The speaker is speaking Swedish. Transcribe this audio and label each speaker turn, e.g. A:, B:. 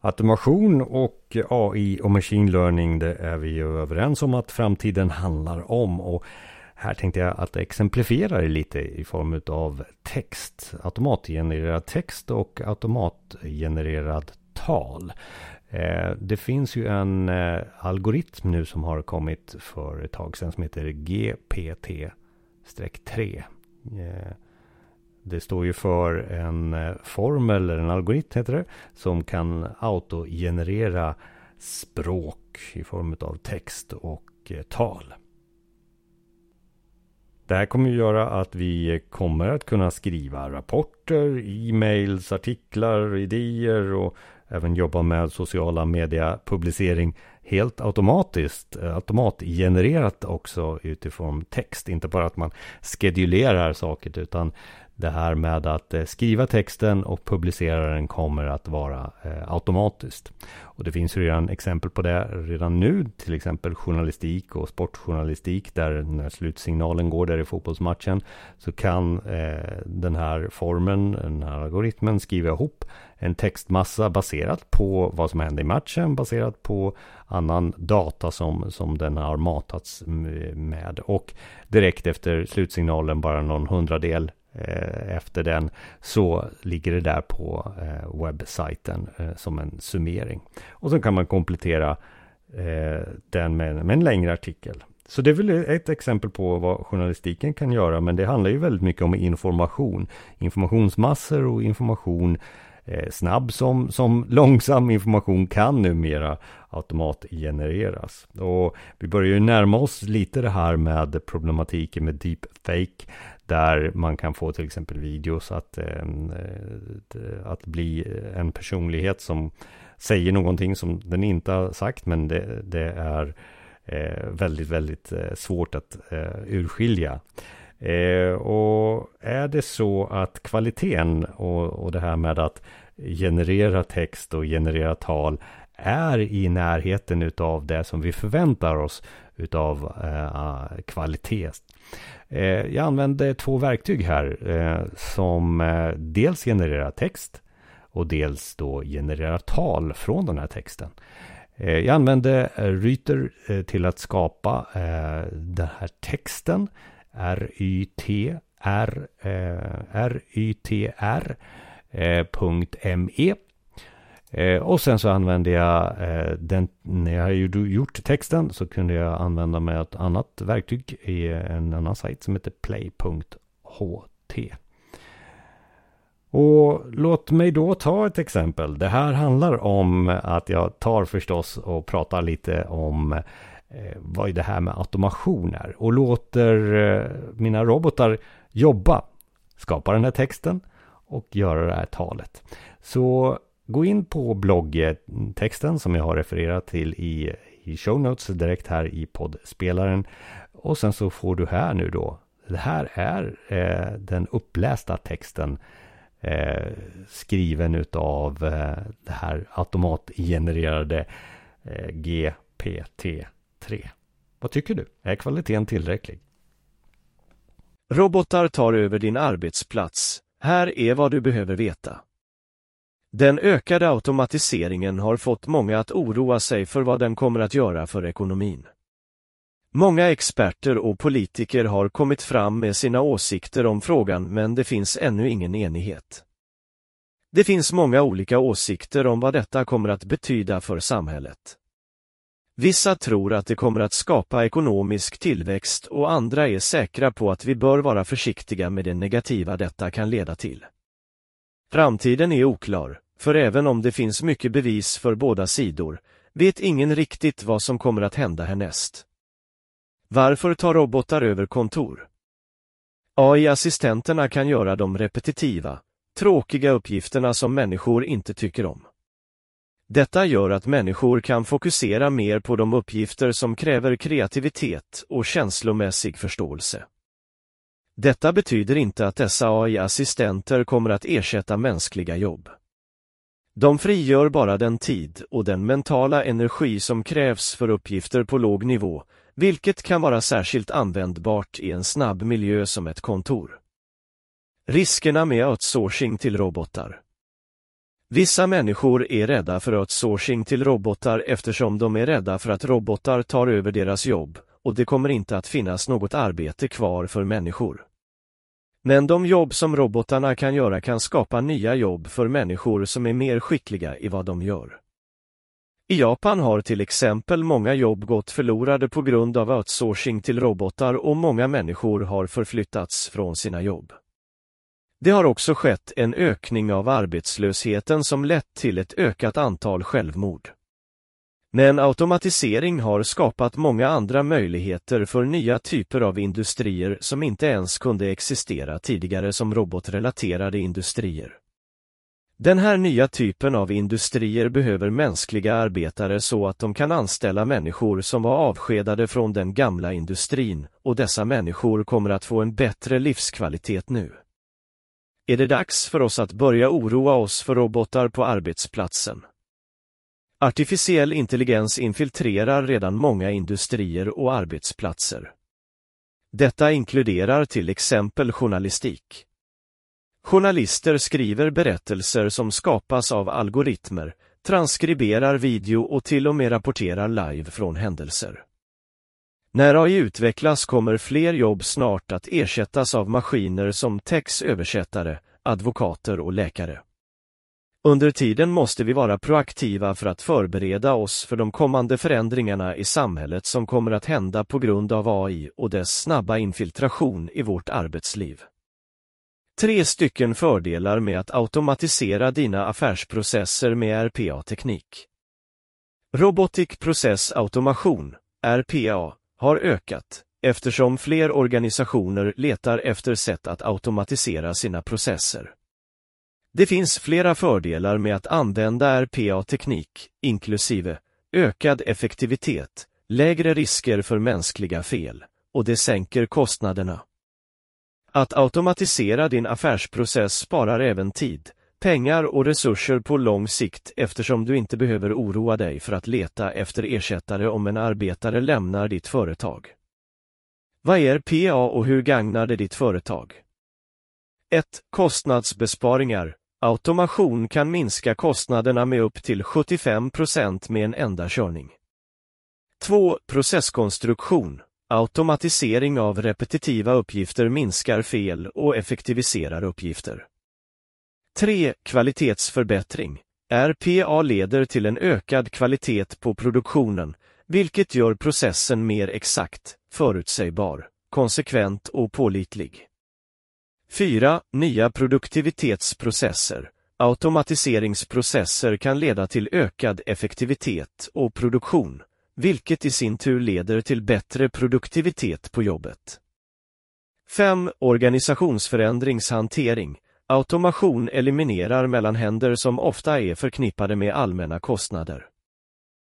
A: Automation och AI och machine learning det är vi ju överens om att framtiden handlar om. Och här tänkte jag att exemplifiera det lite i form av text. Automatgenererad text och automatgenererad tal. Eh, det finns ju en eh, algoritm nu som har kommit för ett tag sedan som heter GPT-3. Det står ju för en eh, formel eller en algoritm heter det. Som kan autogenerera språk i form av text och eh, tal. Det här kommer att göra att vi kommer att kunna skriva rapporter, e-mails, artiklar, idéer och även jobba med sociala media publicering helt automatiskt, eh, automatgenererat också utifrån text. Inte bara att man skedulerar saker utan det här med att eh, skriva texten och publicera den kommer att vara eh, automatiskt. Och det finns redan exempel på det redan nu, till exempel journalistik och sportjournalistik där när slutsignalen går där i fotbollsmatchen så kan eh, den här formen, den här algoritmen skriva ihop en textmassa baserat på vad som hände i matchen, baserat på annan data som, som den har matats med. Och direkt efter slutsignalen, bara någon hundradel Eh, efter den så ligger det där på eh, webbsajten eh, som en summering. Och så kan man komplettera den med en längre artikel. Så det är väl ett exempel på vad journalistiken kan göra, men det handlar ju väldigt mycket om information. Informationsmassor och information Eh, snabb som, som långsam information kan numera automatgenereras. Och vi börjar ju närma oss lite det här med problematiken med deepfake där man kan få till exempel videos att, att bli en personlighet som säger någonting som den inte har sagt men det, det är eh, väldigt, väldigt eh, svårt att urskilja. Eh, och är det så att kvaliteten och, och det här med att generera text och generera tal är i närheten utav det som vi förväntar oss utav eh, kvalitet Eh, jag använder två verktyg här eh, som eh, dels genererar text och dels då genererar tal från den här texten. Eh, jag använde eh, Ryter till att skapa den här texten rytr rytr.me eh, eh, eh, och sen så använde jag eh, den, när jag hade gjort texten så kunde jag använda mig av ett annat verktyg i en annan sajt som heter play.ht. Och låt mig då ta ett exempel. Det här handlar om att jag tar förstås och pratar lite om eh, vad det här med automation är och låter eh, mina robotar jobba, skapa den här texten och göra det här talet. Så Gå in på bloggtexten som jag har refererat till i, i show notes direkt här i poddspelaren. Och sen så får du här nu då. Det här är eh, den upplästa texten eh, skriven utav eh, det här automatgenererade eh, 3. Vad tycker du? Är kvaliteten tillräcklig?
B: Robotar tar över din arbetsplats. Här är vad du behöver veta. Den ökade automatiseringen har fått många att oroa sig för vad den kommer att göra för ekonomin. Många experter och politiker har kommit fram med sina åsikter om frågan men det finns ännu ingen enighet. Det finns många olika åsikter om vad detta kommer att betyda för samhället. Vissa tror att det kommer att skapa ekonomisk tillväxt och andra är säkra på att vi bör vara försiktiga med det negativa detta kan leda till. Framtiden är oklar, för även om det finns mycket bevis för båda sidor, vet ingen riktigt vad som kommer att hända härnäst. Varför tar robotar över kontor? AI-assistenterna kan göra de repetitiva, tråkiga uppgifterna som människor inte tycker om. Detta gör att människor kan fokusera mer på de uppgifter som kräver kreativitet och känslomässig förståelse. Detta betyder inte att dessa AI-assistenter kommer att ersätta mänskliga jobb. De frigör bara den tid och den mentala energi som krävs för uppgifter på låg nivå, vilket kan vara särskilt användbart i en snabb miljö som ett kontor. Riskerna med outsourcing till robotar Vissa människor är rädda för outsourcing till robotar eftersom de är rädda för att robotar tar över deras jobb och det kommer inte att finnas något arbete kvar för människor. Men de jobb som robotarna kan göra kan skapa nya jobb för människor som är mer skickliga i vad de gör. I Japan har till exempel många jobb gått förlorade på grund av outsourcing till robotar och många människor har förflyttats från sina jobb. Det har också skett en ökning av arbetslösheten som lett till ett ökat antal självmord. Men automatisering har skapat många andra möjligheter för nya typer av industrier som inte ens kunde existera tidigare som robotrelaterade industrier. Den här nya typen av industrier behöver mänskliga arbetare så att de kan anställa människor som var avskedade från den gamla industrin och dessa människor kommer att få en bättre livskvalitet nu. Är det dags för oss att börja oroa oss för robotar på arbetsplatsen? Artificiell intelligens infiltrerar redan många industrier och arbetsplatser. Detta inkluderar till exempel journalistik. Journalister skriver berättelser som skapas av algoritmer, transkriberar video och till och med rapporterar live från händelser. När AI utvecklas kommer fler jobb snart att ersättas av maskiner som textöversättare, advokater och läkare. Under tiden måste vi vara proaktiva för att förbereda oss för de kommande förändringarna i samhället som kommer att hända på grund av AI och dess snabba infiltration i vårt arbetsliv. Tre stycken fördelar med att automatisera dina affärsprocesser med RPA-teknik. Robotic Process Automation, RPA, har ökat eftersom fler organisationer letar efter sätt att automatisera sina processer. Det finns flera fördelar med att använda RPA-teknik, inklusive ökad effektivitet, lägre risker för mänskliga fel och det sänker kostnaderna. Att automatisera din affärsprocess sparar även tid, pengar och resurser på lång sikt eftersom du inte behöver oroa dig för att leta efter ersättare om en arbetare lämnar ditt företag. Vad är PA och hur gagnar det ditt företag? 1. Kostnadsbesparingar. Automation kan minska kostnaderna med upp till 75% med en enda körning. 2. Processkonstruktion. Automatisering av repetitiva uppgifter minskar fel och effektiviserar uppgifter. 3. Kvalitetsförbättring. RPA leder till en ökad kvalitet på produktionen, vilket gör processen mer exakt, förutsägbar, konsekvent och pålitlig. 4. Nya produktivitetsprocesser. Automatiseringsprocesser kan leda till ökad effektivitet och produktion, vilket i sin tur leder till bättre produktivitet på jobbet. 5. Organisationsförändringshantering. Automation eliminerar mellanhänder som ofta är förknippade med allmänna kostnader.